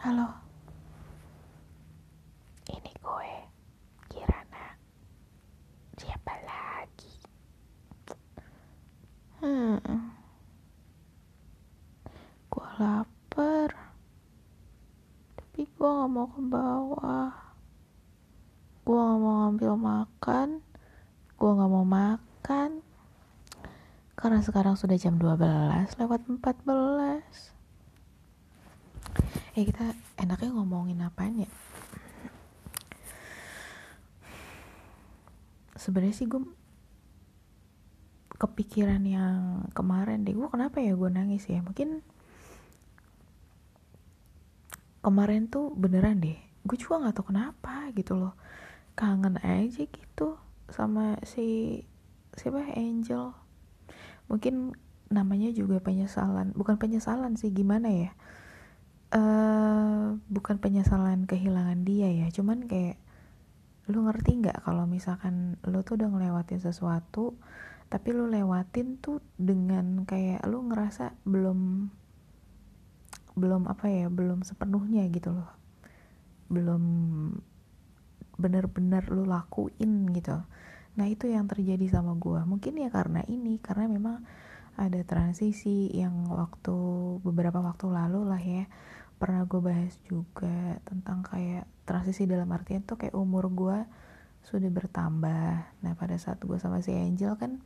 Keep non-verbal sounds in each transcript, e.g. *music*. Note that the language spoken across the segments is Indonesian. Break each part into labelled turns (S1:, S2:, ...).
S1: Halo. Ini gue, Kirana. Siapa lagi? Hmm. Gue lapar. Tapi gue gak mau ke bawah. Gue gak mau ngambil makan. Gue gak mau makan. Karena sekarang sudah jam 12 lewat 14 eh kita enaknya ngomongin apanya sebenarnya sih gue kepikiran yang kemarin deh. Gue kenapa ya gue nangis ya? Mungkin kemarin tuh beneran deh. Gue juga nggak tahu kenapa gitu loh. Kangen aja gitu sama si siapa? Angel. Mungkin namanya juga penyesalan bukan penyesalan sih gimana ya uh, bukan penyesalan kehilangan dia ya cuman kayak lu ngerti nggak kalau misalkan lu tuh udah ngelewatin sesuatu tapi lu lewatin tuh dengan kayak lu ngerasa belum belum apa ya belum sepenuhnya gitu loh. Belum bener-bener lu lakuin gitu. Nah itu yang terjadi sama gue mungkin ya karena ini karena memang ada transisi yang waktu beberapa waktu lalu lah ya pernah gue bahas juga tentang kayak transisi dalam artian tuh kayak umur gue sudah bertambah. Nah pada saat gue sama si Angel kan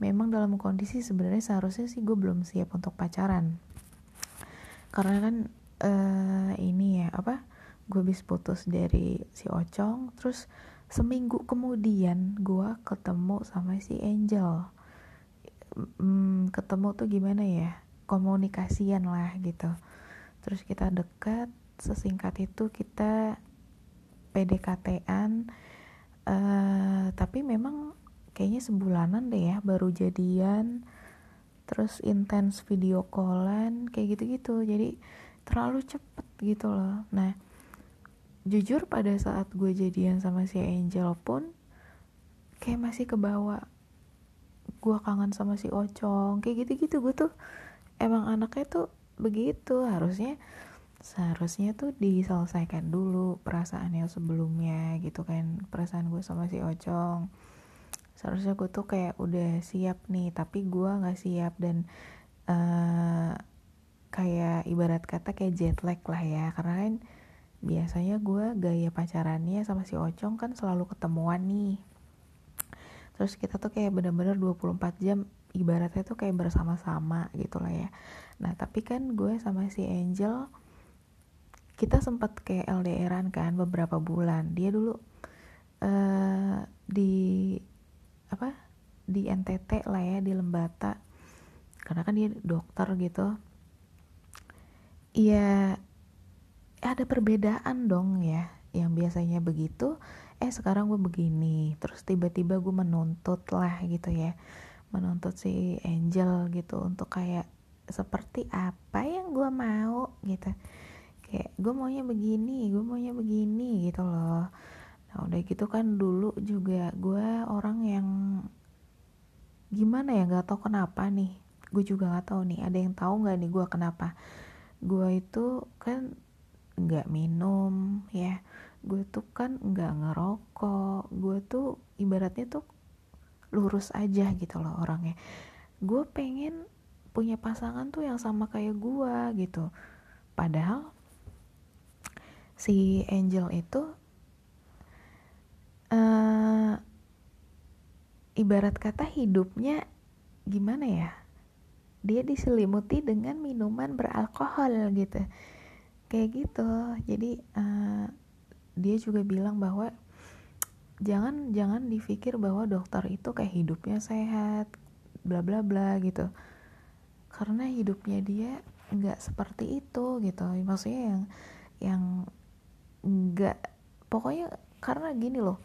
S1: memang dalam kondisi sebenarnya seharusnya sih gue belum siap untuk pacaran. Karena kan uh, ini ya apa gue habis putus dari si Ocong terus seminggu kemudian gue ketemu sama si Angel hmm, ketemu tuh gimana ya? Komunikasian lah gitu. Terus kita dekat sesingkat itu kita PDKT-an uh, tapi memang kayaknya sebulanan deh ya baru jadian terus intens video callan kayak gitu-gitu. Jadi terlalu cepet gitu loh. Nah jujur pada saat gue jadian sama si Angel pun kayak masih kebawa gue kangen sama si Ocong. Kayak gitu-gitu gue tuh emang anaknya tuh begitu. Harusnya seharusnya tuh diselesaikan dulu perasaan yang sebelumnya gitu kan perasaan gue sama si Ocong. Seharusnya gue tuh kayak udah siap nih tapi gue nggak siap dan uh, kayak ibarat kata kayak jet lag lah ya. Karena kan biasanya gue gaya pacarannya sama si Ocong kan selalu ketemuan nih terus kita tuh kayak bener-bener 24 jam ibaratnya tuh kayak bersama-sama gitu lah ya. Nah tapi kan gue sama si Angel kita sempat kayak LDRan kan beberapa bulan. Dia dulu uh, di apa di NTT lah ya di Lembata. Karena kan dia dokter gitu. Iya ada perbedaan dong ya yang biasanya begitu eh sekarang gue begini. Terus tiba-tiba gue menuntut lah gitu ya. Menuntut si Angel gitu untuk kayak seperti apa yang gue mau? Gitu. Kayak gue maunya begini gue maunya begini gitu loh. Nah udah gitu kan dulu juga gue orang yang gimana ya nggak tau kenapa nih. Gue juga nggak tahu nih ada yang tahu nggak nih gue kenapa? Gue itu kan nggak minum ya gue tuh kan nggak ngerokok. Gue tuh ibaratnya tuh lurus aja gitu loh orangnya. Gue pengen punya pasangan tuh yang sama kayak gue gitu. Padahal si Angel itu uh, ibarat kata hidupnya gimana ya? Dia diselimuti dengan minuman beralkohol gitu. Kayak gitu. Jadi uh, dia juga bilang bahwa jangan jangan dipikir bahwa dokter itu kayak hidupnya sehat bla bla bla gitu. Karena hidupnya dia nggak seperti itu gitu. Maksudnya yang yang nggak pokoknya karena gini loh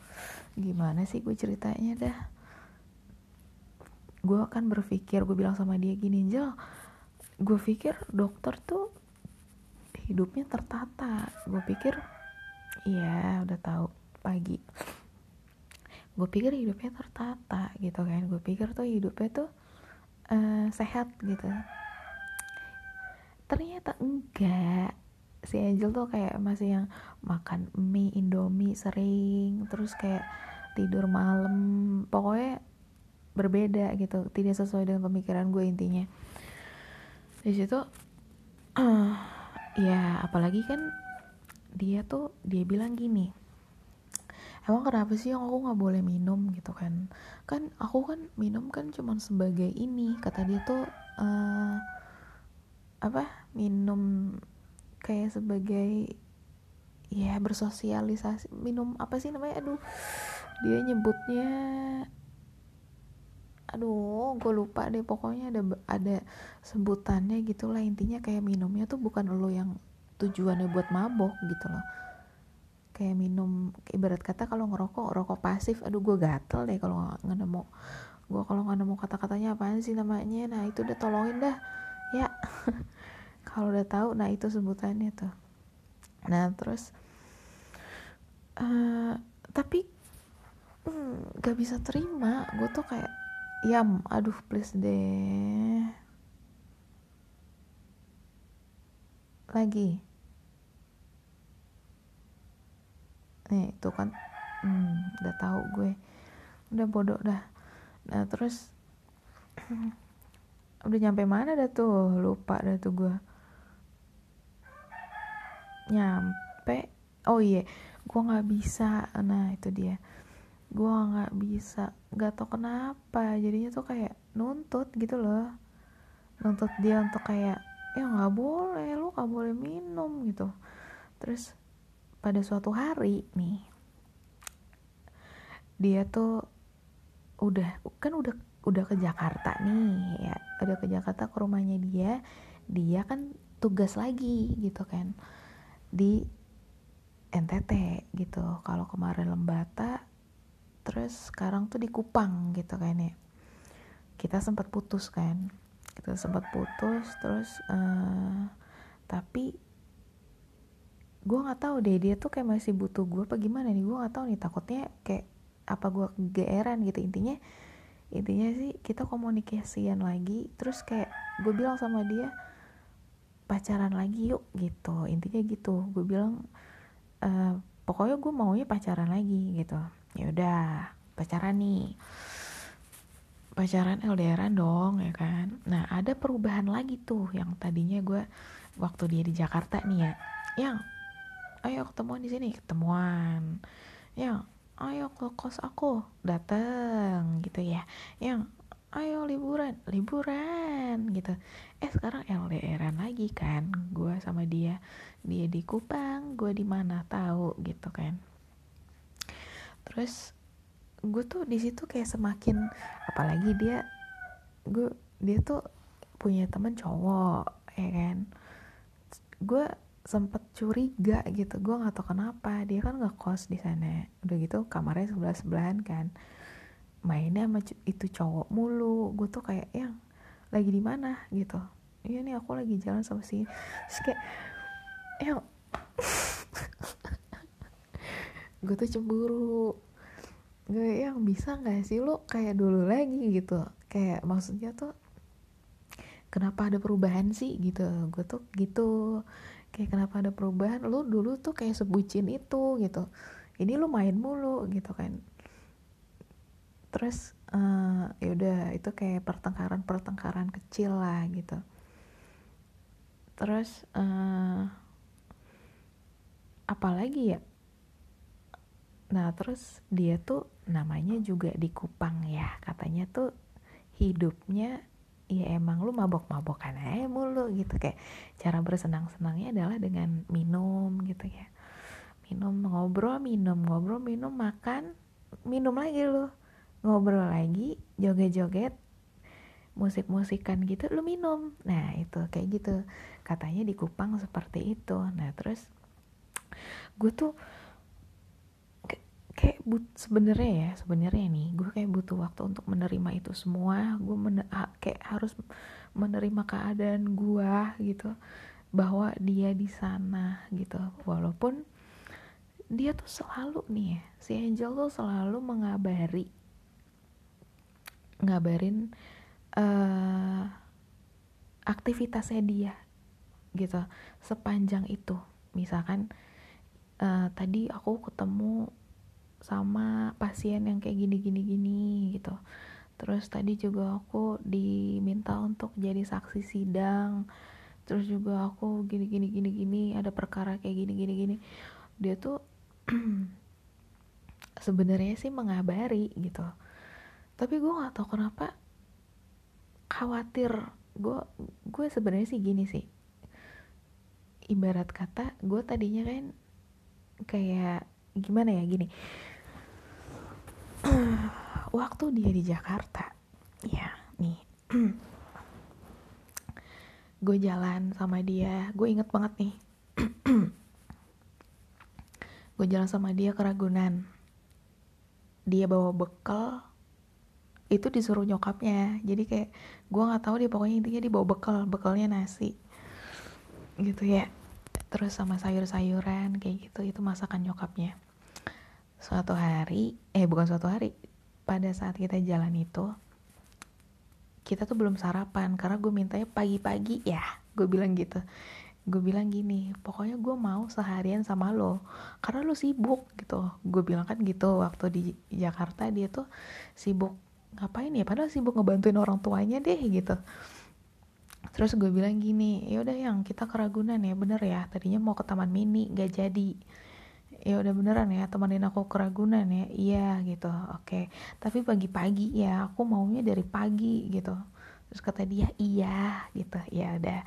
S1: gimana sih gue ceritanya dah? Gue akan berpikir gue bilang sama dia gini Jel gue pikir dokter tuh hidupnya tertata. Gue pikir iya udah tahu pagi. Gue pikir hidupnya tertata gitu kan. Gue pikir tuh hidupnya tuh uh, sehat gitu. Ternyata enggak. Si Angel tuh kayak masih yang makan mie indomie sering terus kayak tidur malam. Pokoknya berbeda gitu tidak sesuai dengan pemikiran gue intinya. Di situ uh, *clears throat* ya apalagi kan dia tuh dia bilang gini emang kenapa sih yang aku nggak boleh minum? Gitu kan. Kan aku kan minum kan cuman sebagai ini kata dia tuh uh, apa minum kayak sebagai ya bersosialisasi minum apa sih namanya aduh dia nyebutnya aduh gue lupa deh pokoknya ada ada sebutannya gitulah intinya kayak minumnya tuh bukan lo yang tujuannya buat mabok gitu loh. Kayak minum ibarat kata kalau ngerokok rokok pasif aduh gue gatel deh kalau nggak nemu. Gue kalau nggak nemu kata-katanya apaan sih namanya? Nah itu udah tolongin dah. Ya. *laughs* Kalau udah tahu nah itu sebutannya tuh. Nah terus uh, tapi hmm, gak bisa terima. Gue tuh kayak yam aduh please deh. Lagi nih itu kan. Hmm, udah tahu gue. Udah bodoh dah. Nah terus *clears throat* udah nyampe mana dah tuh? Lupa dah tuh gue nyampe? Oh iya gue nggak bisa. Nah itu dia. Gue nggak bisa. Nggak tau kenapa. Jadinya tuh kayak nuntut gitu loh. Nuntut dia untuk kayak ya nggak boleh. Lu nggak boleh minum gitu. Terus pada suatu hari nih dia tuh udah kan udah udah ke Jakarta nih ya udah ke Jakarta ke rumahnya dia dia kan tugas lagi gitu kan di NTT gitu. Kalau kemarin Lembata terus sekarang tuh di Kupang gitu kan ya. Kita sempat putus kan kita sempat putus terus uh, tapi gue nggak tahu deh dia tuh kayak masih butuh gue apa gimana nih? Gue nggak tahu nih takutnya kayak apa gue geeran gitu. Intinya intinya sih kita komunikasian lagi terus kayak gue bilang sama dia pacaran lagi yuk gitu. Intinya gitu. Gue bilang e, pokoknya gue maunya pacaran lagi gitu. Ya udah pacaran nih. Pacaran LDRan dong ya kan. Nah ada perubahan lagi tuh yang tadinya gue waktu dia di Jakarta nih ya. Yang ayo ketemuan di sini. Ketemuan. Yang ayo ke kos aku. Dateng gitu ya. Yang ayo liburan. Liburan gitu. Eh sekarang LDRan lagi kan. Gue sama dia dia di Kupang gue di mana tahu gitu kan. Terus gue tuh di situ kayak semakin apalagi dia gue dia tuh punya temen cowok ya kan. Gue sempet curiga gitu. Gue nggak tahu kenapa. Dia kan nggak kos di sana. Udah gitu kamarnya sebelah sebelahan kan. Mainnya sama itu cowok mulu. Gue tuh kayak yang lagi di mana? Gitu. Iya nih aku lagi jalan sama si Terus kayak yang *laughs* gue tuh cemburu. Gue yang bisa nggak sih lo kayak dulu lagi? Gitu. Kayak maksudnya tuh kenapa ada perubahan sih? Gitu. Gue tuh gitu kayak kenapa ada perubahan lo dulu tuh kayak sebucin itu gitu. Ini lo main mulu gitu kan. Terus uh, ya udah itu kayak pertengkaran pertengkaran kecil lah gitu. Terus uh, apalagi ya? Nah terus dia tuh namanya juga di Kupang ya. Katanya tuh hidupnya ya emang lu mabok-mabokan aja mulu gitu. Kayak cara bersenang-senangnya adalah dengan minum gitu ya. Minum ngobrol minum ngobrol minum makan minum lagi lu. Ngobrol lagi joget-joget musik-musikan gitu lu minum. Nah itu kayak gitu. Katanya di Kupang seperti itu. Nah terus gue tuh kayak but sebenarnya ya sebenarnya nih gue kayak butuh waktu untuk menerima itu semua. Gue men kayak harus menerima keadaan gue gitu bahwa dia di sana gitu. Walaupun dia tuh selalu nih ya, si Angel tuh selalu mengabari ngabarin uh, aktivitasnya dia gitu sepanjang itu. Misalkan uh, tadi aku ketemu sama pasien yang kayak gini gini gini gitu. Terus tadi juga aku diminta untuk jadi saksi sidang. Terus juga aku gini gini gini gini ada perkara kayak gini gini gini. Dia tuh *clears throat* sebenarnya sih mengabari gitu. Tapi gue nggak tahu kenapa khawatir. Gue gue sebenarnya sih gini sih. Ibarat kata gue tadinya kan kayak gimana ya gini waktu dia di Jakarta ya nih. *clears throat* Gue jalan sama dia. Gue inget banget nih. *clears throat* Gue jalan sama dia ke Ragunan dia bawa bekal. Itu disuruh nyokapnya. Jadi kayak gue nggak tahu dia pokoknya intinya dia bawa bekal bekalnya nasi. Gitu ya. Terus sama sayur-sayuran kayak gitu. Itu masakan nyokapnya suatu hari eh bukan suatu hari pada saat kita jalan itu kita tuh belum sarapan karena gue mintanya pagi-pagi ya gue bilang gitu. Gue bilang gini pokoknya gue mau seharian sama lo karena lo sibuk gitu. Gue bilang kan gitu waktu di Jakarta dia tuh sibuk ngapain ya? Padahal sibuk ngebantuin orang tuanya deh gitu. Terus gue bilang gini ya udah yang kita keragunan ya bener ya tadinya mau ke taman mini gak jadi ya udah beneran ya temenin aku keragunan ya. Iya gitu. Oke. Tapi pagi-pagi ya aku maunya dari pagi gitu. Terus kata dia iya gitu. Ya udah.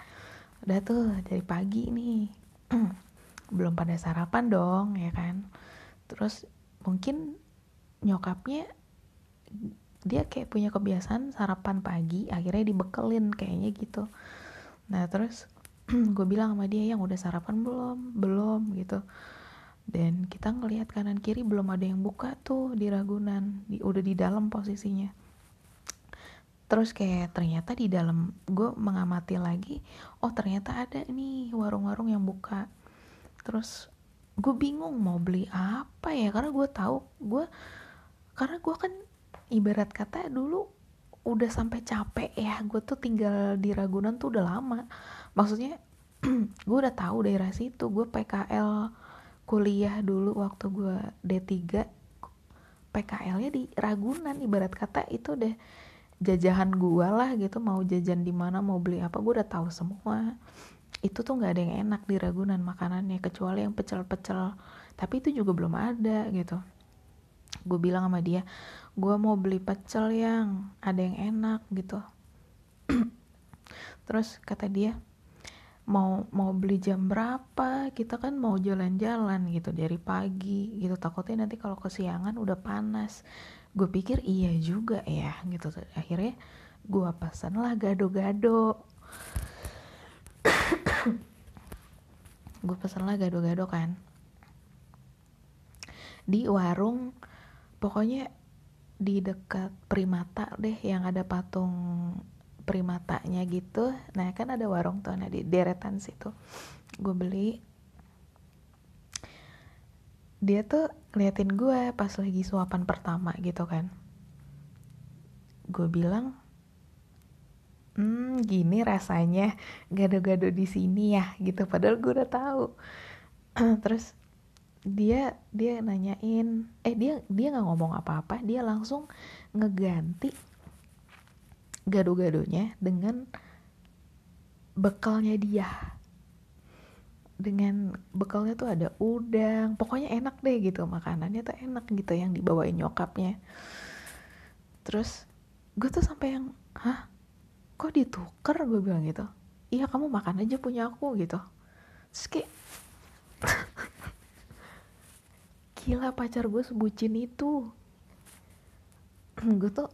S1: Udah tuh dari pagi nih. *clears throat* Belum pada sarapan dong ya kan. Terus mungkin nyokapnya dia kayak punya kebiasaan sarapan pagi akhirnya dibekelin kayaknya gitu. Nah terus *clears throat* gue bilang sama dia yang udah sarapan belum? Belum gitu dan kita ngelihat kanan kiri belum ada yang buka tuh di Ragunan di, udah di dalam posisinya. Terus kayak ternyata di dalam gue mengamati lagi oh ternyata ada nih warung-warung yang buka. Terus gue bingung mau beli apa ya karena gue tahu gue karena gue kan ibarat kata dulu udah sampai capek ya gue tuh tinggal di Ragunan tuh udah lama. Maksudnya *clears throat* gue udah tahu daerah situ gue PKL kuliah dulu waktu gue D3 PKL-nya di Ragunan ibarat kata itu deh jajahan gue lah gitu mau jajan di mana mau beli apa gue udah tahu semua. Itu tuh nggak ada yang enak di Ragunan makanannya kecuali yang pecel-pecel. Tapi itu juga belum ada gitu. Gue bilang sama dia gue mau beli pecel yang ada yang enak gitu. *clears throat* Terus kata dia mau mau beli jam berapa kita kan mau jalan-jalan gitu dari pagi gitu. Takutnya nanti kalau kesiangan udah panas. Gue pikir iya juga ya gitu. Akhirnya gue pesan lah gado-gado. Gue pesan lah gado-gado kan. Di warung pokoknya di dekat primata deh yang ada patung primatanya gitu. Nah kan ada warung tuh nah di deretan situ. Gue beli. Dia tuh ngeliatin gue pas lagi suapan pertama gitu kan. Gue bilang hmm gini rasanya. Gado-gado di sini ya gitu. Padahal gue udah tahu. *clears throat* Terus dia dia nanyain eh dia dia nggak ngomong apa-apa. Dia langsung ngeganti gado-gadonya dengan bekalnya dia. Dengan bekalnya tuh ada udang pokoknya enak deh gitu makanannya tuh enak gitu yang dibawain nyokapnya. Terus gue tuh sampai yang hah? Kok ditukar? Gue bilang gitu. Iya kamu makan aja punya aku gitu. Terus kayak *laughs* gila pacar gue sebucin itu. *clears throat* Gue tuh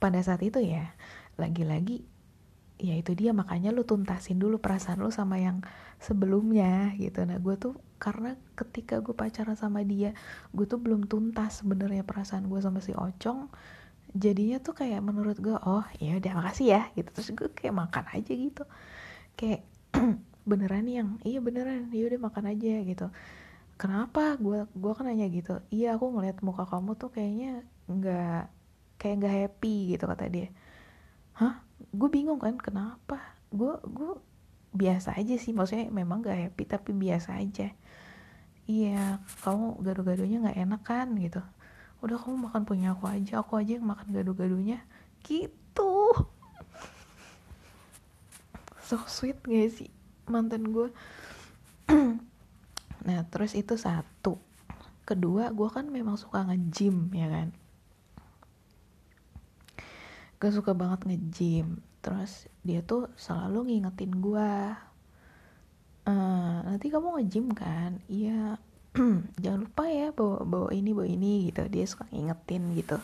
S1: pada saat itu ya lagi-lagi ya itu dia makanya lu tuntasin dulu perasaan lu sama yang sebelumnya gitu. Nah gue tuh karena ketika gue pacaran sama dia gue tuh belum tuntas sebenarnya perasaan gue sama si Ocong jadinya tuh kayak menurut gue oh ya udah makasih ya gitu. Terus gue kayak makan aja gitu. Kayak *clears throat* beneran yang iya beneran ya udah makan aja gitu. Kenapa? Gue gue kan nanya gitu. Iya aku ngeliat muka kamu tuh kayaknya nggak kayak nggak happy gitu kata dia. Hah? Gue bingung kan kenapa? Gue gue biasa aja sih maksudnya memang gak happy tapi biasa aja. Iya kamu gado-gadonya nggak enak kan gitu. Udah kamu makan punya aku aja aku aja yang makan gado-gadonya gitu. So sweet gak sih mantan gue *clears throat* nah terus itu satu. Kedua gue kan memang suka nge-gym ya kan gue suka banget nge-gym. Terus dia tuh selalu ngingetin gue uh, nanti kamu nge-gym kan? Iya. *clears throat* Jangan lupa ya bawa bawa ini bawa ini gitu. Dia suka ngingetin gitu.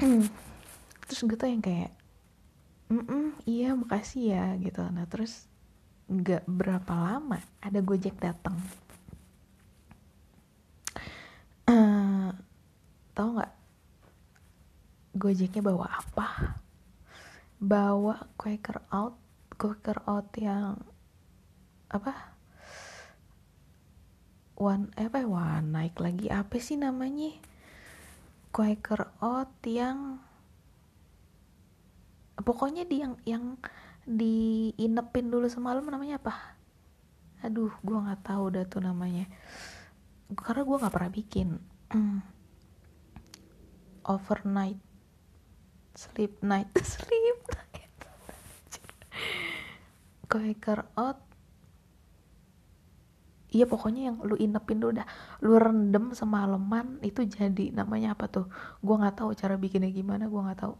S1: *clears throat* Terus gue tuh yang kayak mm -mm, iya makasih ya gitu. Nah terus nggak berapa lama ada gojek datang uh, tahu nggak gojeknya bawa apa? Bawa Quaker out Quaker out yang apa? One eh, apa ya? One naik lagi. Apa sih namanya? Quaker out yang pokoknya di yang yang diinepin dulu semalam namanya apa? Aduh gue nggak tahu dah tuh namanya. Karena gue nggak pernah bikin. Mm. overnight sleep night. *laughs* Sleep night. Quaker oat Iya pokoknya yang lu inepin dulu dah. Lu rendem semalaman Itu jadi namanya apa tuh? Gue gak tahu cara bikinnya gimana Gue gak tahu.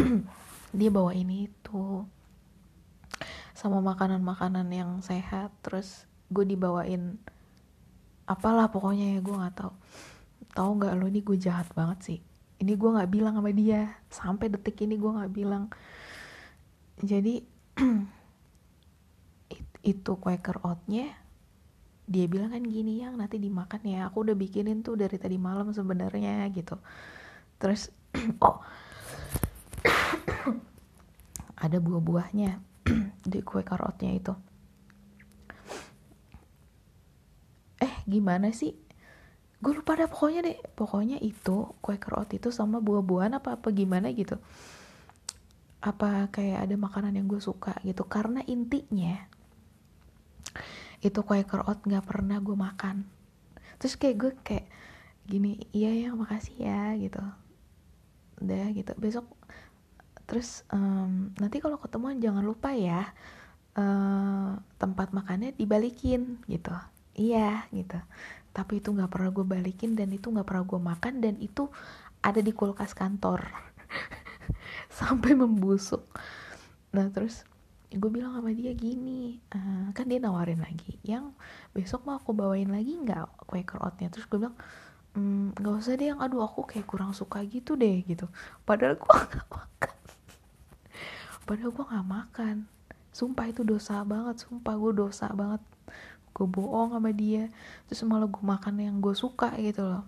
S1: *clears throat* Dia bawa ini tuh Sama makanan-makanan yang sehat Terus gue dibawain apalah pokoknya ya gue nggak tahu. Tahu nggak lo ini gue jahat banget sih ini gue nggak bilang sama dia. Sampai detik ini gue nggak bilang. Jadi *clears throat* itu Quaker oatnya dia bilang kan gini yang nanti dimakan ya aku udah bikinin tuh dari tadi malam sebenarnya gitu. Terus *clears throat* oh *clears throat* ada buah-buahnya di kue karotnya itu. Gimana sih gue lupa dah pokoknya deh. Pokoknya itu kue kerot itu sama buah-buahan apa apa gimana gitu. Apa kayak ada makanan yang gue suka gitu. Karena intinya itu kue kerot nggak pernah gue makan. Terus kayak gue kayak gini iya ya makasih ya gitu. Udah gitu. Besok terus um, nanti kalau ketemuan jangan lupa ya uh, tempat makannya dibalikin gitu. Iya gitu tapi itu nggak pernah gue balikin dan itu nggak pernah gue makan dan itu ada di kulkas kantor. *laughs* Sampai membusuk. Nah terus gue bilang sama dia gini uh, kan dia nawarin lagi yang besok mau aku bawain lagi nggak Quaker oatnya? Terus gue bilang mm, nggak usah deh yang aduh aku kayak kurang suka gitu deh gitu. Padahal gue *laughs* nggak makan. Padahal gue nggak makan. Sumpah itu dosa banget sumpah gue dosa banget gue bohong sama dia terus malah gue makan yang gue suka gitu loh.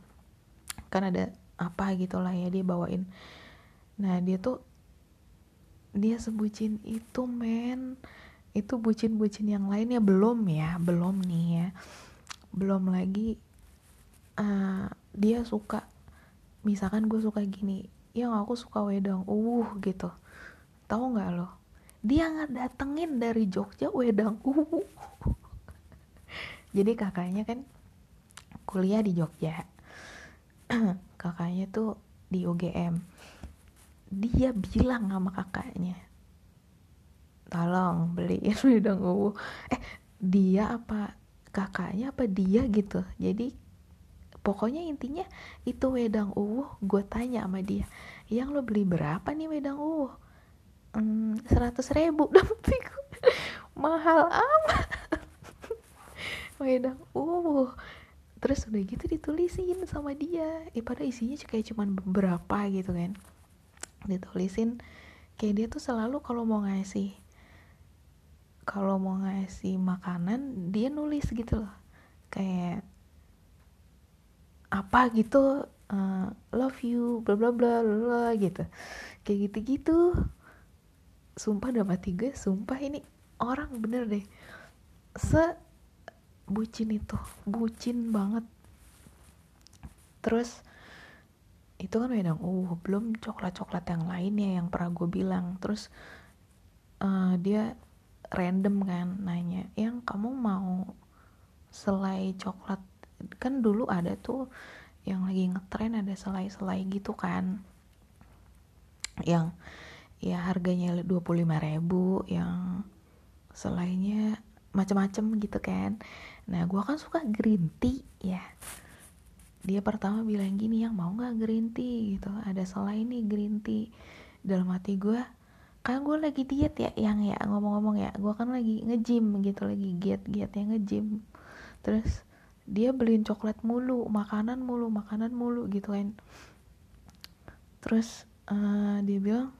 S1: Kan ada apa gitu lah ya dia bawain. Nah dia tuh dia sebucin itu men. Itu bucin-bucin yang lainnya belum ya belum nih ya. Belum lagi uh, dia suka misalkan gue suka gini yang aku suka wedang. Uh gitu. Tahu nggak lo? Dia nggak datengin dari Jogja wedang. Uh jadi kakaknya kan kuliah di Jogja. *clears throat* Kakaknya tuh di UGM dia bilang sama kakaknya tolong beliin *laughs* wedang uwu eh dia apa kakaknya apa dia gitu. Jadi pokoknya intinya itu wedang uwu gue tanya sama dia yang lo beli berapa nih wedang uwu hmm, seratus ribu. *laughs* Tapi mahal amat wedang uh terus udah gitu ditulisin sama dia. Eh pada isinya kayak cuman beberapa gitu kan. Ditulisin kayak dia tuh selalu kalau mau ngasih kalau mau ngasih makanan dia nulis gitu loh. Kayak apa gitu? Uh, love you bla bla bla bla gitu. Kayak gitu gitu sumpah mati gue sumpah ini orang bener deh. Se bucin itu bucin banget. Terus itu kan wedang uh belum coklat coklat yang lainnya yang pernah gue bilang. Terus uh, dia random kan nanya yang kamu mau selai coklat? Kan dulu ada tuh yang lagi ngetren ada selai-selai gitu kan yang ya harganya 25 ribu yang selainya macam-macam gitu kan nah gue kan suka green tea ya. Dia pertama bilang gini yang mau nggak green tea? Gitu. Ada selai nih green tea. Dalam hati gue kan gue lagi diet ya yang ya ngomong-ngomong ya. Gue kan lagi ngejim gitu lagi giat yang ngejim terus dia beliin coklat mulu makanan mulu makanan mulu gitu kan. Terus uh, dia bilang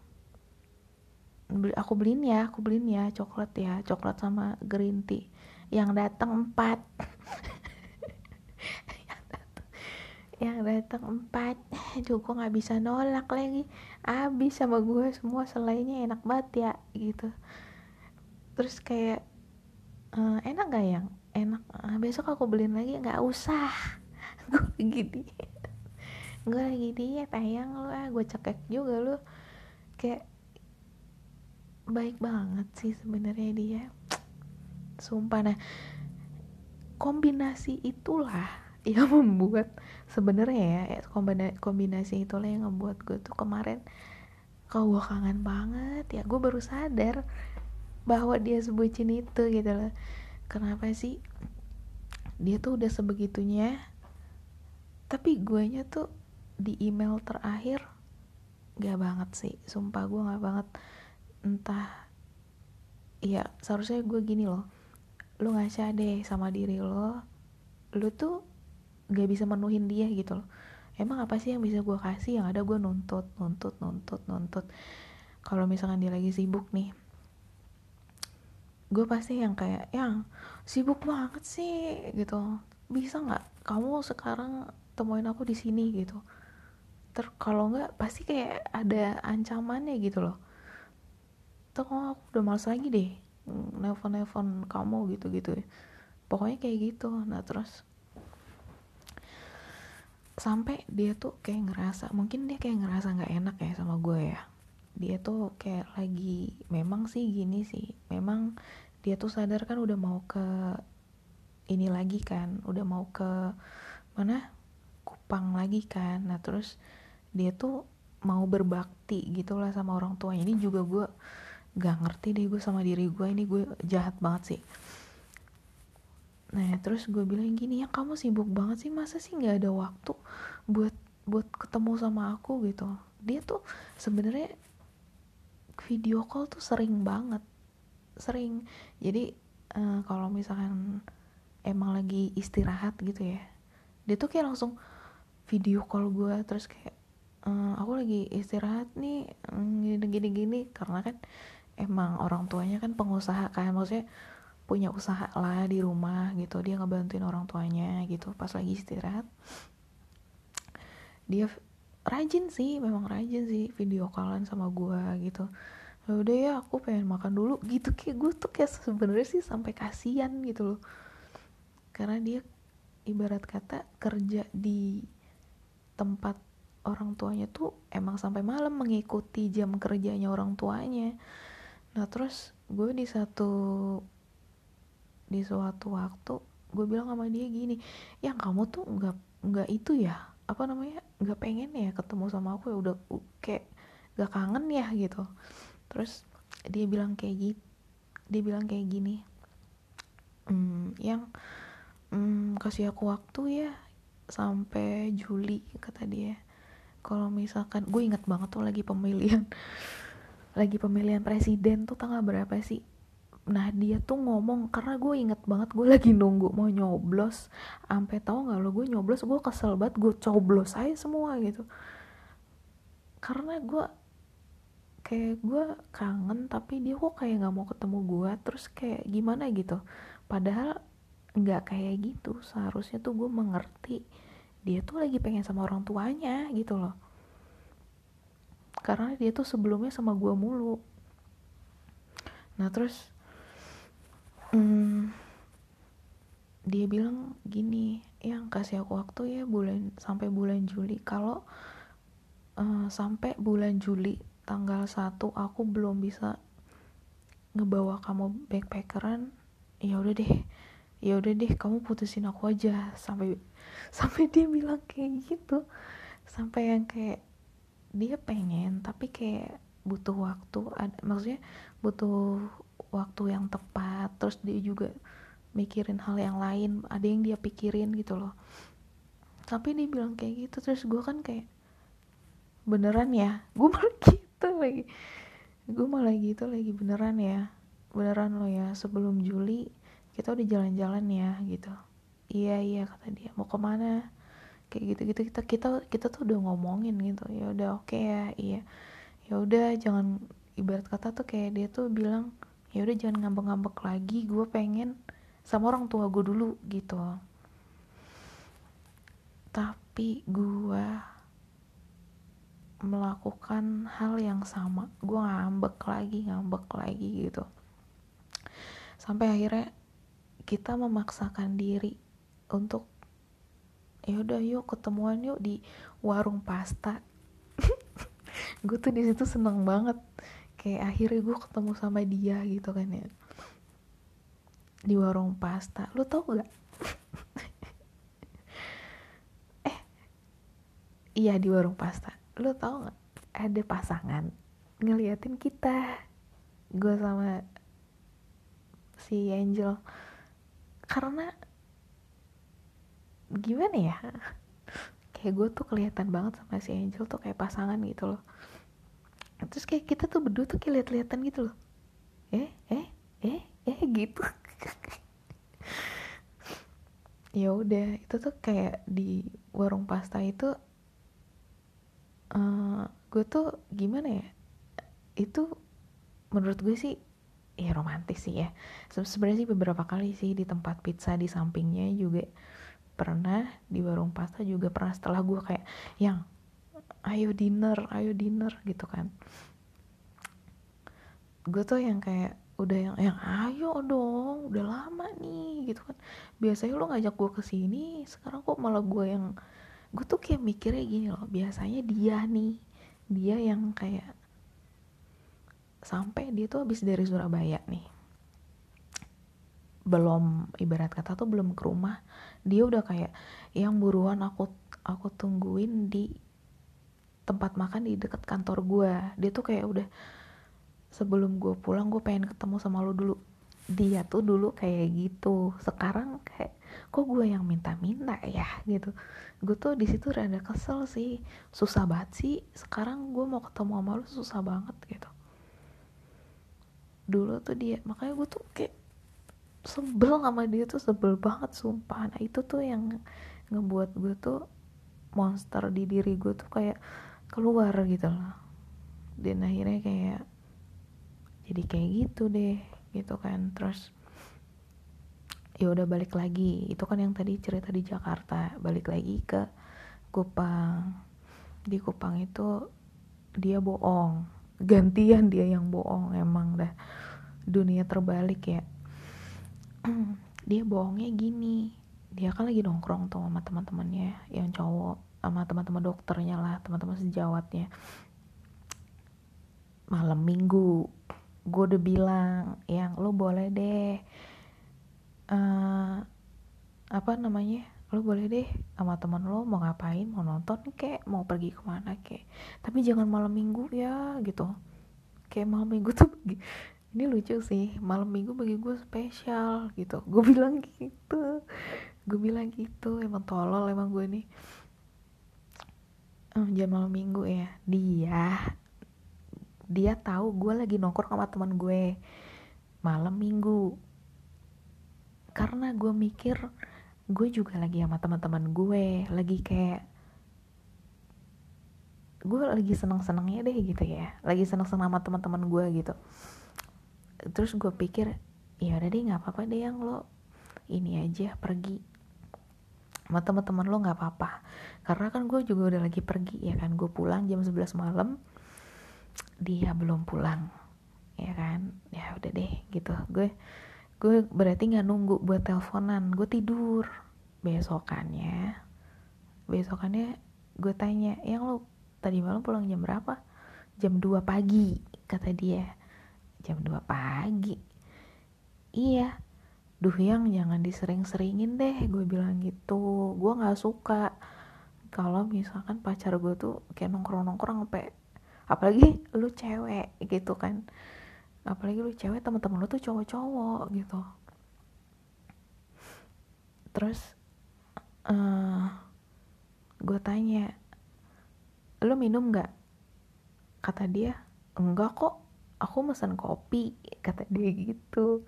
S1: aku beliin ya aku beliin ya coklat ya coklat sama green tea yang datang empat. Yang datang empat. Juga nggak bisa nolak lagi. Abis sama gue semua selainnya enak banget ya gitu. Terus kayak uh, enak gak yang? Enak. Uh, besok aku beliin lagi. Nggak usah. *laughs* Gue lagi gue lagi diet ayang lu ah gue cekek juga lu. Kayak baik banget sih sebenarnya dia sumpah. Nah kombinasi itulah *laughs* yang membuat sebenarnya ya kombinasi itulah yang membuat gue tuh kemarin kau gue kangen banget. Ya gue baru sadar bahwa dia sebutin itu gitu loh. Kenapa sih? Dia tuh udah sebegitunya tapi guanya tuh di email terakhir gak banget sih. Sumpah gue gak banget. Entah ya seharusnya gue gini loh lu ngaca deh sama diri lo lu tuh gak bisa menuhin dia gitu loh. Emang apa sih yang bisa gue kasih? Yang ada gue nuntut nuntut nuntut nuntut. Kalau misalkan dia lagi sibuk nih gue pasti yang kayak yang sibuk banget sih gitu. Bisa nggak kamu sekarang temuin aku di sini? gitu. Ter kalau nggak pasti kayak ada ancamannya gitu loh. Tuh aku udah males lagi deh nelfon nelfon kamu gitu gitu pokoknya kayak gitu. Nah terus sampai dia tuh kayak ngerasa mungkin dia kayak ngerasa nggak enak ya sama gue ya. Dia tuh kayak lagi memang sih gini sih. Memang dia tuh sadar kan udah mau ke ini lagi kan. Udah mau ke mana? Kupang lagi kan. Nah terus dia tuh mau berbakti gitulah sama orang tuanya. Ini juga gue gak ngerti deh gue sama diri gue ini gue jahat banget sih. Nah terus gue bilang gini ya kamu sibuk banget sih masa sih nggak ada waktu buat buat ketemu sama aku? Gitu. Dia tuh sebenarnya video call tuh sering banget sering. Jadi uh, kalau misalkan emang lagi istirahat gitu ya dia tuh kayak langsung video call gue terus kayak uh, aku lagi istirahat nih mm, gini gini gini. Karena kan emang orang tuanya kan pengusaha kan maksudnya punya usaha lah di rumah gitu dia ngebantuin orang tuanya gitu. Pas lagi istirahat dia rajin sih memang rajin sih video callan sama gue gitu. Ya udah ya aku pengen makan dulu gitu. Kayak gue tuh kayak sebenarnya sih sampai kasihan gitu loh. Karena dia ibarat kata kerja di tempat orang tuanya tuh emang sampai malam mengikuti jam kerjanya orang tuanya nah terus gue di satu di suatu waktu gue bilang sama dia gini yang kamu tuh nggak nggak itu ya apa namanya nggak pengen ya ketemu sama aku ya udah kayak gak kangen ya gitu. Terus dia bilang kayak gitu dia bilang kayak gini hmm, yang hmm, kasih aku waktu ya sampai Juli kata dia. Kalau misalkan gue ingat banget tuh lagi pemilihan lagi pemilihan presiden tuh tanggal berapa sih? Nah dia tuh ngomong karena gue inget banget gue lagi nunggu mau nyoblos. Sampai tahu nggak lo gue nyoblos gue kesel banget gue coblos aja semua gitu. Karena gue kayak gue kangen tapi dia kok kayak nggak mau ketemu gue terus kayak gimana gitu. Padahal nggak kayak gitu. Seharusnya tuh gue mengerti dia tuh lagi pengen sama orang tuanya gitu loh karena dia tuh sebelumnya sama gue mulu. Nah terus hmm, dia bilang gini yang kasih aku waktu ya bulan sampai bulan Juli. Kalau uh, sampai bulan Juli tanggal 1 aku belum bisa ngebawa kamu backpackeran ya udah deh. Ya udah deh kamu putusin aku aja. Sampai sampai dia bilang kayak gitu. Sampai yang kayak dia pengen tapi kayak butuh waktu ada maksudnya butuh waktu yang tepat terus dia juga mikirin hal yang lain ada yang dia pikirin gitu loh. Tapi dia bilang kayak gitu terus gue kan kayak beneran ya? *laughs* Gue malah gitu lagi. Gue malah gitu lagi beneran ya? Beneran lo ya? Sebelum Juli kita udah jalan-jalan ya? Gitu. Iya iya kata dia. Mau ke mana kayak gitu gitu kita kita kita tuh udah ngomongin gitu. Ya udah oke okay ya iya. Ya udah jangan ibarat kata tuh kayak dia tuh bilang ya udah jangan ngambek-ngambek lagi gue pengen sama orang tua gue dulu gitu. Tapi gue melakukan hal yang sama. Gue ngambek lagi ngambek lagi gitu. Sampai akhirnya kita memaksakan diri untuk ya udah yuk ketemuan yuk di warung pasta. *laughs* Gue tuh di situ seneng banget. Kayak akhirnya gue ketemu sama dia gitu kan ya. Di warung pasta. Lu tau gak *laughs* eh iya di warung pasta. Lu tau gak ada pasangan ngeliatin kita. Gue sama si Angel. Karena gimana ya? *laughs* Kayak gue tuh kelihatan banget sama si Angel tuh kayak pasangan gitu loh. Terus kayak kita tuh berdua tuh kayak lihat-lihatan gitu loh. Eh eh eh eh gitu. *laughs* Ya udah itu tuh kayak di warung pasta itu uh, gue tuh gimana ya? Itu menurut gue sih ya romantis sih ya. Sebenarnya sih beberapa kali sih di tempat pizza di sampingnya juga pernah di warung pasta juga pernah setelah gue kayak yang ayo dinner ayo dinner gitu kan. Gue tuh yang kayak udah yang yang ayo dong udah lama nih gitu kan. Biasanya lo ngajak gue ke sini sekarang kok malah gue yang gue tuh kayak mikirnya gini loh biasanya dia nih dia yang kayak sampai dia tuh habis dari Surabaya nih. Belum ibarat kata tuh belum ke rumah dia udah kayak yang buruan aku aku tungguin di tempat makan di dekat kantor gue dia tuh kayak udah sebelum gue pulang gue pengen ketemu sama lo dulu. Dia tuh dulu kayak gitu. Sekarang kayak kok gue yang minta-minta ya? Gitu. Gue tuh di situ rada kesel sih. Susah banget sih. Sekarang gue mau ketemu sama lo susah banget gitu. Dulu tuh dia makanya gue tuh kayak sebel sama dia tuh sebel banget sumpah. Nah itu tuh yang ngebuat gue tuh monster di diri gue tuh kayak keluar gitu loh. Dan akhirnya kayak jadi kayak gitu deh gitu kan. Terus ya udah balik lagi. Itu kan yang tadi cerita di Jakarta. Balik lagi ke Kupang. Di Kupang itu dia bohong. Gantian dia yang bohong emang dah dunia terbalik ya dia bohongnya gini. Dia kan lagi nongkrong tuh sama teman-temannya yang cowok sama teman-teman dokternya lah teman-teman sejawatnya. Malam minggu gue udah bilang yang lo boleh deh uh, apa namanya lo boleh deh sama teman lo mau ngapain mau nonton kek mau pergi ke mana kek. Tapi jangan malam minggu ya gitu. Kayak malam minggu tuh ini lucu sih malam minggu bagi gue spesial gitu. Gue bilang gitu gue bilang gitu. Emang tolol emang gue nih. Um, jam malam minggu ya. Dia dia tahu gue lagi nongkrong sama teman gue malam minggu. Karena gue mikir gue juga lagi sama teman-teman gue lagi kayak gue lagi seneng-senengnya deh gitu ya. Lagi seneng-seneng sama teman-teman gue gitu terus gue pikir ya udah deh nggak apa-apa deh yang lo ini aja pergi. Sama teman-teman lo nggak apa-apa. Karena kan gue juga udah lagi pergi ya kan? Gue pulang jam 11 malam dia belum pulang ya kan? Ya udah deh gitu. Gue gue berarti nggak nunggu buat teleponan gue tidur. Besokannya besokannya gue tanya yang lo tadi malam pulang jam berapa? Jam 2 pagi kata dia jam 2 pagi. Iya duh yang jangan disering-seringin deh gue bilang gitu. Gue nggak suka kalau misalkan pacar gue tuh kayak nongkrong-nongkrong sampai apalagi lu cewek gitu kan. Apalagi lu cewek teman-teman lu tuh cowok-cowok gitu. Terus uh, gue tanya lu minum nggak? Kata dia enggak kok aku mesen kopi kata dia gitu.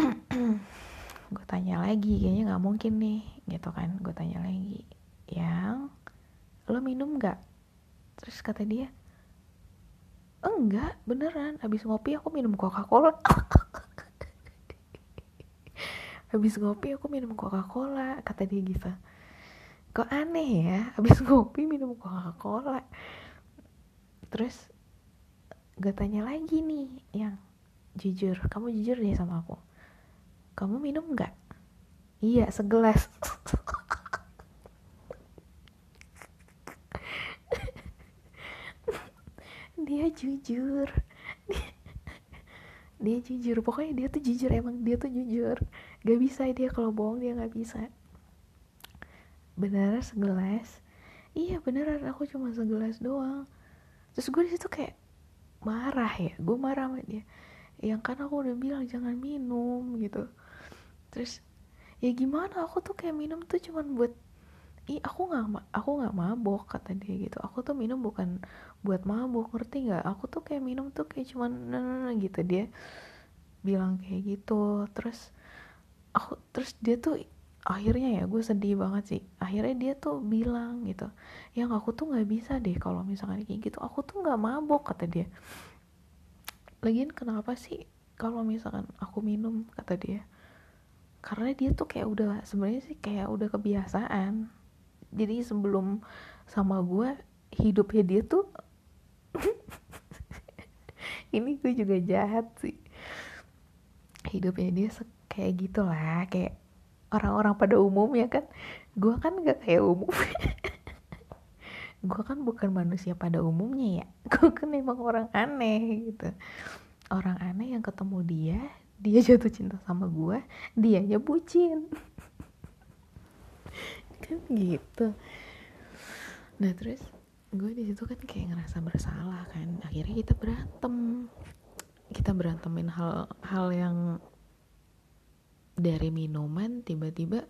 S1: *clears throat* Gue tanya lagi kayaknya nggak mungkin nih gitu kan. Gue tanya lagi yang lo minum nggak? Terus kata dia enggak beneran. Habis ngopi aku minum coca cola *laughs* habis ngopi aku minum coca cola kata dia gitu. Kok aneh ya habis ngopi minum coca cola terus gue tanya lagi nih yang jujur. Kamu jujur deh sama aku. Kamu minum nggak? Iya segelas. *laughs* Dia jujur. *laughs* Dia, jujur. Pokoknya dia tuh jujur emang dia tuh jujur. Gak bisa dia kalau bohong dia gak bisa. Beneran segelas? Iya beneran. Aku cuma segelas doang. Terus gue di situ kayak marah ya gue marah sama dia. Yang kan aku udah bilang jangan minum gitu. Terus ya gimana aku tuh kayak minum tuh cuman buat ih aku nggak aku nggak mabok kata dia gitu. Aku tuh minum bukan buat mabok ngerti nggak? Aku tuh kayak minum tuh kayak cuman nah, gitu dia bilang kayak gitu. Terus aku terus dia tuh akhirnya ya gue sedih banget sih. Akhirnya dia tuh bilang gitu yang aku tuh nggak bisa deh kalau misalkan kayak gitu. Aku tuh nggak mabok kata dia. Lagian kenapa sih kalau misalkan aku minum kata dia? Karena dia tuh kayak udah sebenarnya sih kayak udah kebiasaan. Jadi sebelum sama gue hidupnya dia tuh *laughs* ini gue juga jahat sih. Hidupnya dia kayak gitulah kayak orang-orang pada umumnya kan? Gue kan gak kayak umum. *laughs* Gue kan bukan manusia pada umumnya ya. *laughs* Gue kan emang orang aneh gitu. Orang aneh yang ketemu dia dia jatuh cinta sama gue dia nya bucin. *laughs* Kan gitu. Nah terus gue di situ kan kayak ngerasa bersalah kan. Akhirnya kita berantem. Kita berantemin hal hal yang dari minuman tiba-tiba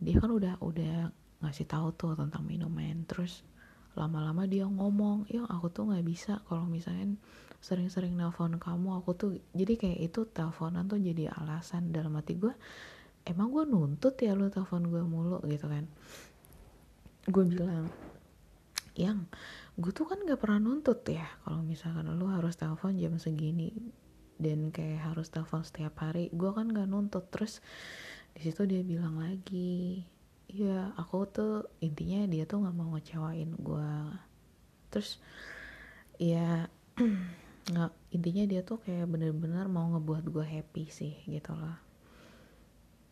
S1: dia kan udah udah ngasih tahu tuh tentang minuman. Terus lama-lama dia ngomong ya aku tuh nggak bisa kalau misalnya sering-sering nelfon kamu. Aku tuh jadi kayak itu teleponan tuh jadi alasan. Dalam hati gue emang gue nuntut ya lo telepon gue mulu gitu kan. Gue bilang yang gue tuh kan gak pernah nuntut ya kalau misalkan lo harus telepon jam segini dan kayak harus telepon setiap hari gue kan gak nuntut. Terus di situ dia bilang lagi ya aku tuh intinya dia tuh nggak mau ngecewain gue terus ya *clears throat* nggak intinya dia tuh kayak bener-bener mau ngebuat gue happy sih gitu loh.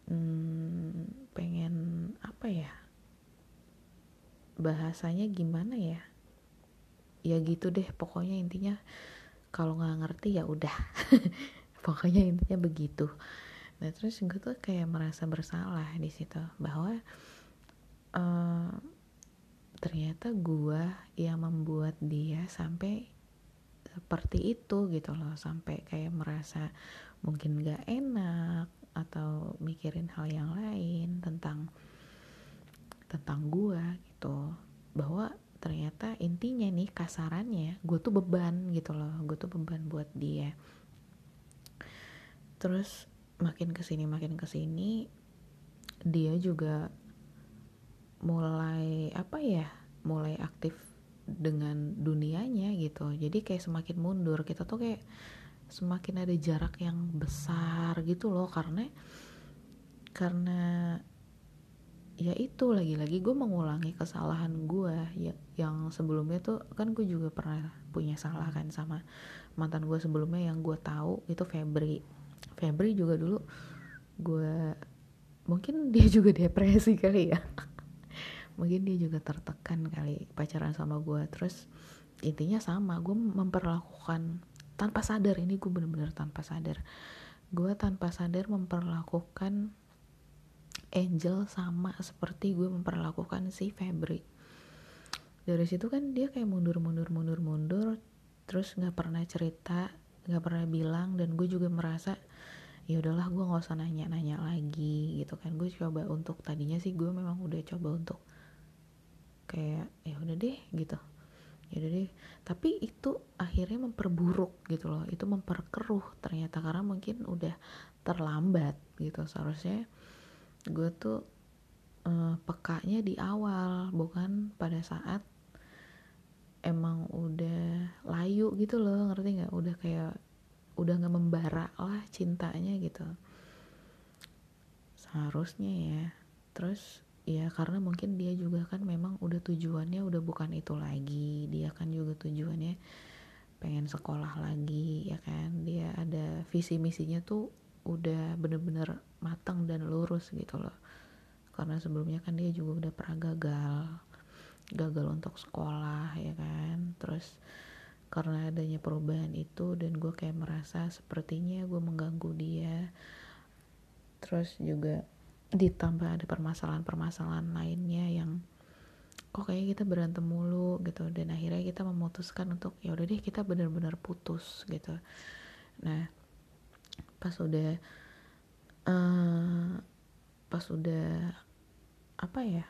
S1: Hmm, pengen apa ya bahasanya gimana ya? Ya gitu deh pokoknya intinya kalau nggak ngerti ya udah. *laughs* Pokoknya intinya begitu. Nah terus gue tuh kayak merasa bersalah di situ bahwa uh, ternyata gue yang membuat dia sampai seperti itu gitu loh. Sampai kayak merasa mungkin gak enak atau mikirin hal yang lain tentang tentang gue gitu. Bahwa ternyata intinya nih kasarannya gue tuh beban gitu loh gue tuh beban buat dia. Terus makin ke sini makin ke sini dia juga mulai apa ya mulai aktif dengan dunianya gitu. Jadi kayak semakin mundur kita tuh kayak semakin ada jarak yang besar gitu loh karena karena ya itu lagi-lagi gue mengulangi kesalahan gue ya, yang sebelumnya tuh kan gue juga pernah punya salah kan sama mantan gue sebelumnya yang gue tahu itu Febri. Febri juga dulu gue mungkin dia *laughs* juga depresi kali ya. Mungkin dia juga tertekan kali pacaran sama gue terus intinya sama gue memperlakukan tanpa sadar ini gue bener-bener tanpa sadar. Gue tanpa sadar memperlakukan Angel sama seperti gue memperlakukan si Febri. Dari situ kan dia kayak mundur mundur mundur mundur terus nggak pernah cerita nggak pernah bilang dan gue juga merasa ya udahlah gue nggak usah nanya nanya lagi gitu kan. Gue coba untuk tadinya sih gue memang udah coba untuk kayak ya udah deh gitu. Ya udah deh. Tapi itu akhirnya memperburuk gitu loh itu memperkeruh ternyata karena mungkin udah terlambat gitu. Seharusnya gue tuh uh, pekanya di awal bukan pada saat emang udah layu gitu loh ngerti nggak? Udah kayak udah nggak membara lah cintanya gitu. Seharusnya ya. Terus ya karena mungkin dia juga kan memang udah tujuannya udah bukan itu lagi. Dia kan juga tujuannya pengen sekolah lagi ya kan? Dia ada visi misinya tuh udah bener-bener matang dan lurus gitu loh. Karena sebelumnya kan dia juga udah pernah gagal gagal untuk sekolah ya kan? Terus karena adanya perubahan itu dan gue kayak merasa sepertinya gue mengganggu dia. Terus juga ditambah ada permasalahan-permasalahan lainnya yang kok kayak kita berantem mulu gitu. Dan akhirnya kita memutuskan untuk ya udah deh kita benar-benar putus gitu. Nah pas udah uh, pas udah apa ya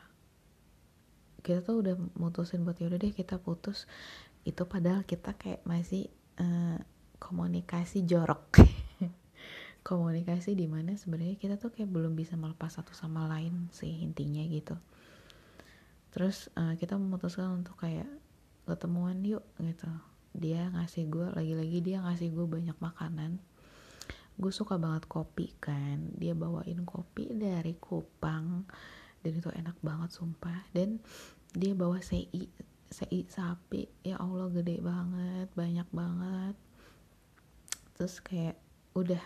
S1: kita tuh udah mutusin buat yaudah deh kita putus. Itu padahal kita kayak masih uh, komunikasi jorok. *laughs* Komunikasi di mana sebenarnya kita tuh kayak belum bisa melepas satu sama lain sih intinya gitu. Terus uh, kita memutuskan untuk kayak ketemuan yuk gitu. Dia ngasih gue lagi-lagi dia ngasih gue banyak makanan gue suka banget kopi kan. Dia bawain kopi dari Kupang. Dan itu enak banget sumpah. Dan dia bawa sei sei sapi. Ya Allah gede banget. Banyak banget. Terus kayak udah.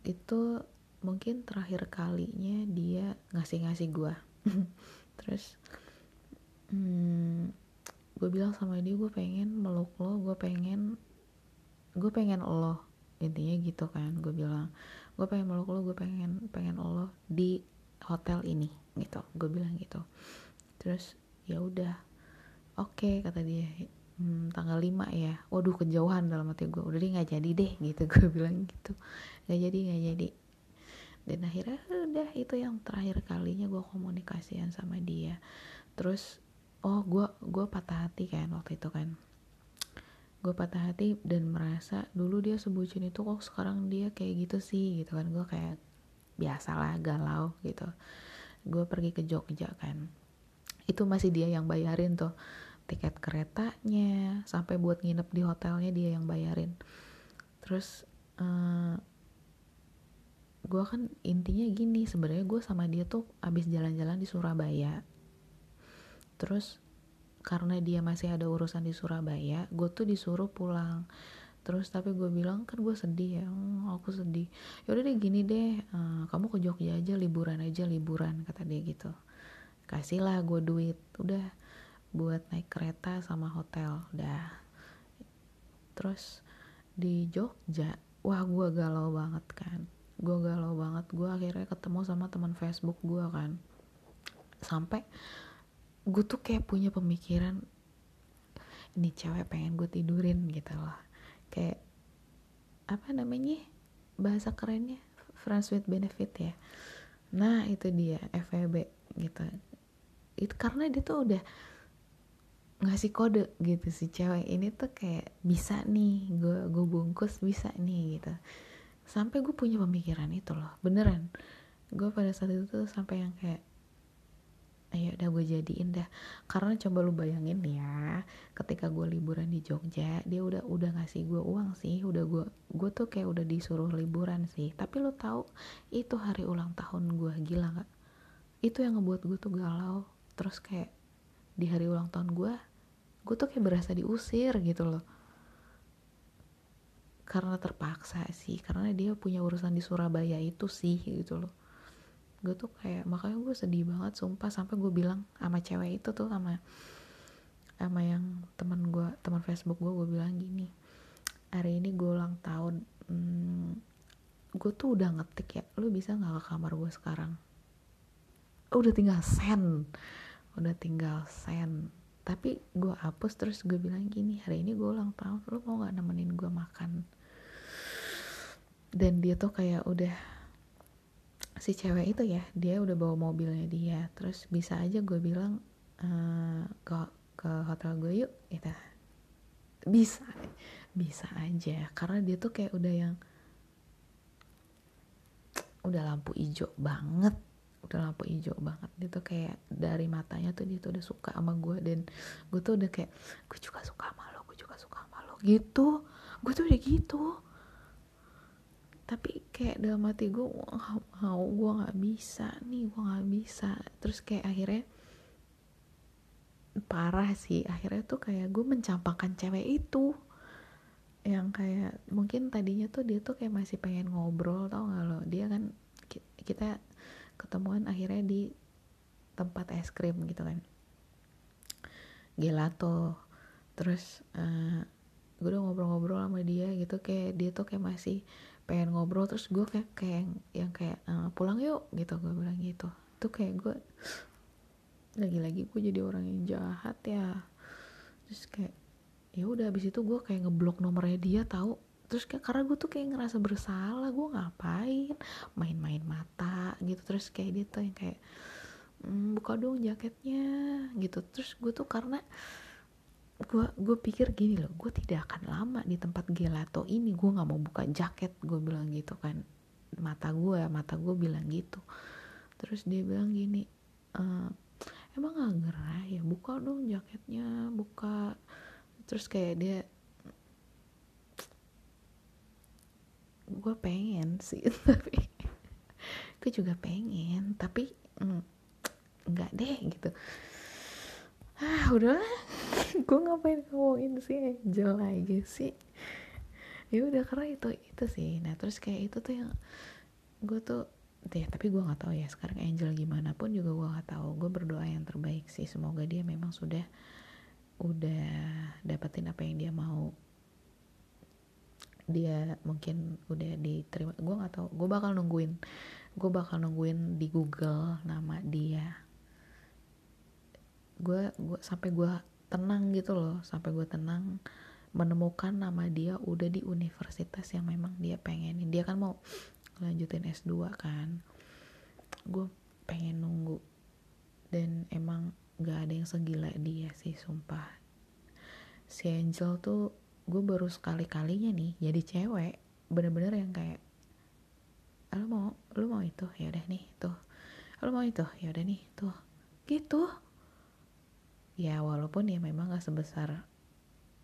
S1: Itu mungkin terakhir kalinya dia ngasih-ngasih gue *laughs* terus hmm, gue bilang sama dia gue pengen meluk lo. Gue pengen gue pengen lo intinya gitu kan gue bilang gue pengen meluk lo gue pengen pengen lo di hotel ini gitu. Gue bilang gitu. Terus ya udah. Oke okay, kata dia. Hmm, tanggal 5 ya. Waduh kejauhan dalam hati gue udah deh nggak jadi deh *laughs* gitu gue bilang gitu. Nggak jadi nggak jadi. Dan akhirnya udah itu yang terakhir kalinya gue komunikasian sama dia. Terus oh gue gue patah hati kan waktu itu kan gue patah hati dan merasa dulu dia sebutin itu kok sekarang dia kayak gitu sih gitu kan. Gue kayak biasalah galau gitu. Gue pergi ke Jogja kan. Itu masih dia yang bayarin tuh tiket keretanya sampai buat nginep di hotelnya dia yang bayarin. Terus uh, eh, gue kan intinya gini sebenarnya gue sama dia tuh abis jalan-jalan di Surabaya. Terus karena dia masih ada urusan di Surabaya gue tuh disuruh pulang. Terus tapi gue bilang kan gue sedih ya oh, aku sedih. Yaudah deh gini deh uh, kamu ke Jogja aja liburan aja liburan kata dia gitu. Kasihlah gue duit udah buat naik kereta sama hotel udah terus di Jogja wah gue galau banget kan. Gue galau banget gue akhirnya ketemu sama teman Facebook gue kan. Sampai gue tuh kayak punya pemikiran ini cewek pengen gue tidurin gitu loh. Kayak apa namanya bahasa kerennya friends with benefit ya. Nah itu dia FWB gitu. Itu karena dia tuh udah ngasih kode gitu si cewek ini tuh kayak bisa nih gue gue bungkus bisa nih gitu. Sampai gue punya pemikiran itu loh beneran. Gue pada saat itu tuh sampai yang kayak ayo udah gue jadiin dah. Karena coba lu bayangin ya ketika gue liburan di Jogja dia udah udah ngasih gue uang sih udah gue gue tuh kayak udah disuruh liburan sih. Tapi lu tahu itu hari ulang tahun gue gila gak itu yang ngebuat gue tuh galau. Terus kayak di hari ulang tahun gue gue tuh kayak berasa diusir gitu loh. Karena terpaksa sih karena dia punya urusan di Surabaya itu sih gitu loh gue tuh kayak makanya gue sedih banget sumpah sampai gue bilang sama cewek itu tuh sama sama yang teman gue teman Facebook gue gue bilang gini hari ini gue ulang tahun hmm, gue tuh udah ngetik ya lu bisa nggak ke kamar gue sekarang? Udah tinggal send udah tinggal send tapi gue hapus terus gue bilang gini hari ini gue ulang tahun lu mau nggak nemenin gue makan? Dan dia tuh kayak udah si cewek itu ya dia udah bawa mobilnya dia. Terus bisa aja gue bilang uh, ke ke hotel gue yuk gitu. Bisa bisa aja. Karena dia tuh kayak udah yang udah lampu hijau banget udah lampu hijau banget. Dia tuh kayak dari matanya tuh dia tuh udah suka sama gue dan gue tuh udah kayak gue juga suka sama lo gue juga suka sama lo gitu. Gue tuh udah gitu tapi kayak dalam hati gue gak mau gue nggak bisa nih gue nggak bisa. Terus kayak akhirnya parah sih akhirnya tuh kayak gue mencampakkan cewek itu. Yang kayak mungkin tadinya tuh dia tuh kayak masih pengen ngobrol tau gak lo? Dia kan kita ketemuan akhirnya di tempat es krim gitu kan. Gelato. Terus uh, gue udah ngobrol-ngobrol sama dia gitu kayak dia tuh kayak masih pengen ngobrol terus gue kayak kayak yang, yang kayak uh, pulang yuk gitu gue bilang gitu. Tuh kayak gue lagi-lagi gue jadi orang yang jahat ya. Terus kayak ya udah abis itu gue kayak ngeblok nomornya dia tahu terus kayak karena gue tuh kayak ngerasa bersalah gue ngapain? Main-main mata gitu. Terus kayak dia tuh yang kayak mmm, buka dong jaketnya gitu. Terus gue tuh karena gue gue pikir gini loh gue tidak akan lama di tempat gelato ini. Gue nggak mau buka jaket gue bilang gitu kan. Mata gue mata gue bilang gitu. Terus dia bilang gini e, emang gak gerah ya? Buka dong jaketnya buka. Terus kayak dia gue pengen sih *laughs* tapi gue juga pengen tapi mm, nggak deh gitu ah udah *laughs* gue ngapain ngomongin sih? Angel lagi sih. Ya udah karena itu itu sih. Nah terus kayak itu tuh yang gue tuh ya tapi gue nggak tahu ya sekarang Angel gimana pun juga gue nggak tahu. Gue berdoa yang terbaik sih. Semoga dia memang sudah udah dapetin apa yang dia mau. Dia mungkin udah diterima. Gue nggak tahu. Gue bakal nungguin gue bakal nungguin di Google nama dia gue gue sampai gue tenang gitu loh sampai gue tenang menemukan nama dia udah di universitas yang memang dia pengenin. Dia kan mau lanjutin S2 kan. Gue pengen nunggu. Dan emang gak ada yang segila dia sih sumpah. Si Angel tuh gue baru sekali kalinya nih jadi cewek. Bener-bener yang kayak lo mau lo mau itu? Ya udah nih tuh. Lo mau itu? Ya udah nih tuh. Gitu ya walaupun ya memang gak sebesar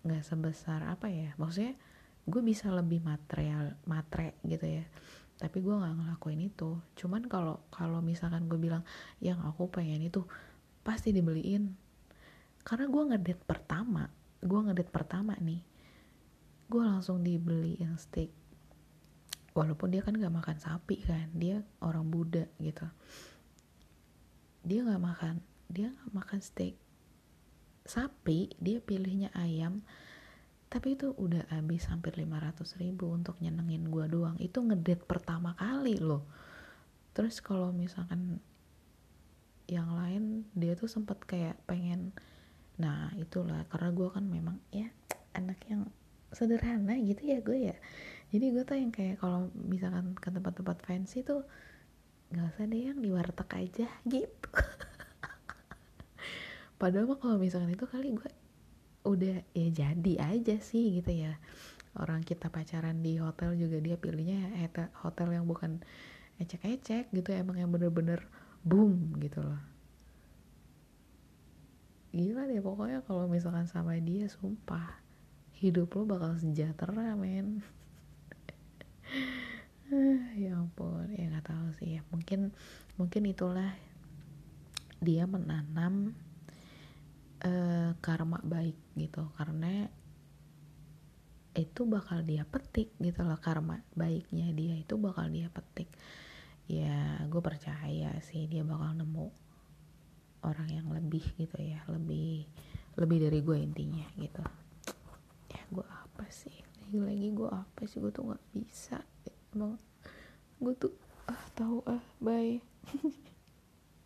S1: gak sebesar apa ya maksudnya gue bisa lebih material matre gitu ya. Tapi gue nggak ngelakuin itu. Cuman kalau kalau misalkan gue bilang yang aku pengen itu pasti dibeliin. Karena gue ngedate pertama gue ngedate pertama nih gue langsung dibeli yang steak. Walaupun dia kan gak makan sapi kan dia orang Buddha gitu. Dia gak makan dia gak makan steak sapi dia pilihnya ayam. Tapi itu udah habis hampir 500 ribu untuk nyenengin gue doang. Itu ngedate pertama kali loh. Terus kalau misalkan yang lain dia tuh sempet kayak pengen nah itulah. Karena gue kan memang ya anak yang sederhana gitu ya gue ya. Jadi gue tuh yang kayak kalau misalkan ke tempat-tempat fancy tuh nggak usah deh yang di warteg aja *laughs* gitu padahal mah kalau misalkan itu kali gue udah ya jadi aja sih gitu ya. Orang kita pacaran di hotel juga dia pilihnya hotel yang bukan ecek-ecek gitu emang yang bener-bener boom gitu loh. Gila deh pokoknya kalau misalkan sama dia sumpah hidup lo bakal sejahtera men. *laughs* Ya ampun ya nggak tahu sih ya. Mungkin mungkin itulah dia menanam uh, karma baik gitu. Karena itu bakal dia petik gitu loh karma baiknya dia itu bakal dia petik. Ya gue percaya sih dia bakal nemu orang yang lebih gitu ya lebih lebih dari gue intinya gitu. Ya gue apa sih? Lagi-lagi gue apa sih? Gue tuh nggak bisa. Emang gue tuh ah tahu ah bye *laughs*